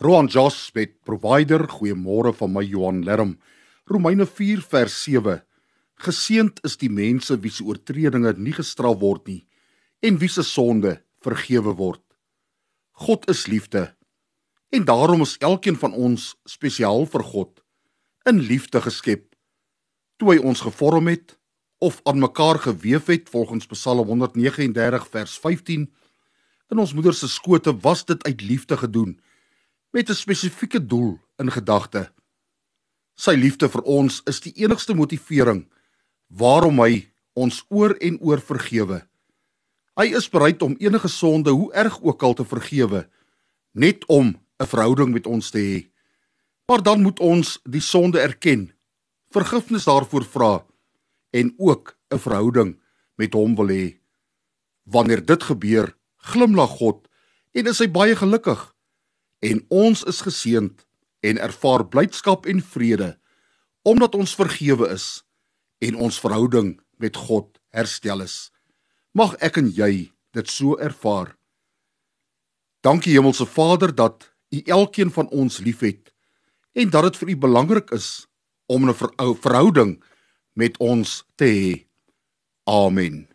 Roan Jos met provider, goeiemôre van my Johan Lerm. Romeine 4 vers 7. Geseend is die mense wie se oortredinge nie gestraf word nie en wie se sonde vergewe word. God is liefde. En daarom is elkeen van ons spesiaal vir God in liefde geskep. Toe hy ons gevorm het of aan mekaar gewewe het volgens Psalm 139 vers 15 in ons moeder se skote was dit uit liefde gedoen met 'n spesifieke doel in gedagte. Sy liefde vir ons is die enigste motivering waarom hy ons oor en oor vergewe. Hy is bereid om enige sonde, hoe erg ook al te vergewe, net om 'n verhouding met ons te hê. Maar dan moet ons die sonde erken, vergifnis daarvoor vra en ook 'n verhouding met hom wil hê. Wanneer dit gebeur, glimlag God en is hy baie gelukkig en ons is geseënd en ervaar blydskap en vrede omdat ons vergewe is en ons verhouding met God herstel is. Mag ek en jy dit so ervaar. Dankie Hemelse Vader dat U elkeen van ons liefhet en dat dit vir U belangrik is om 'n verhouding met ons te hê. Amen.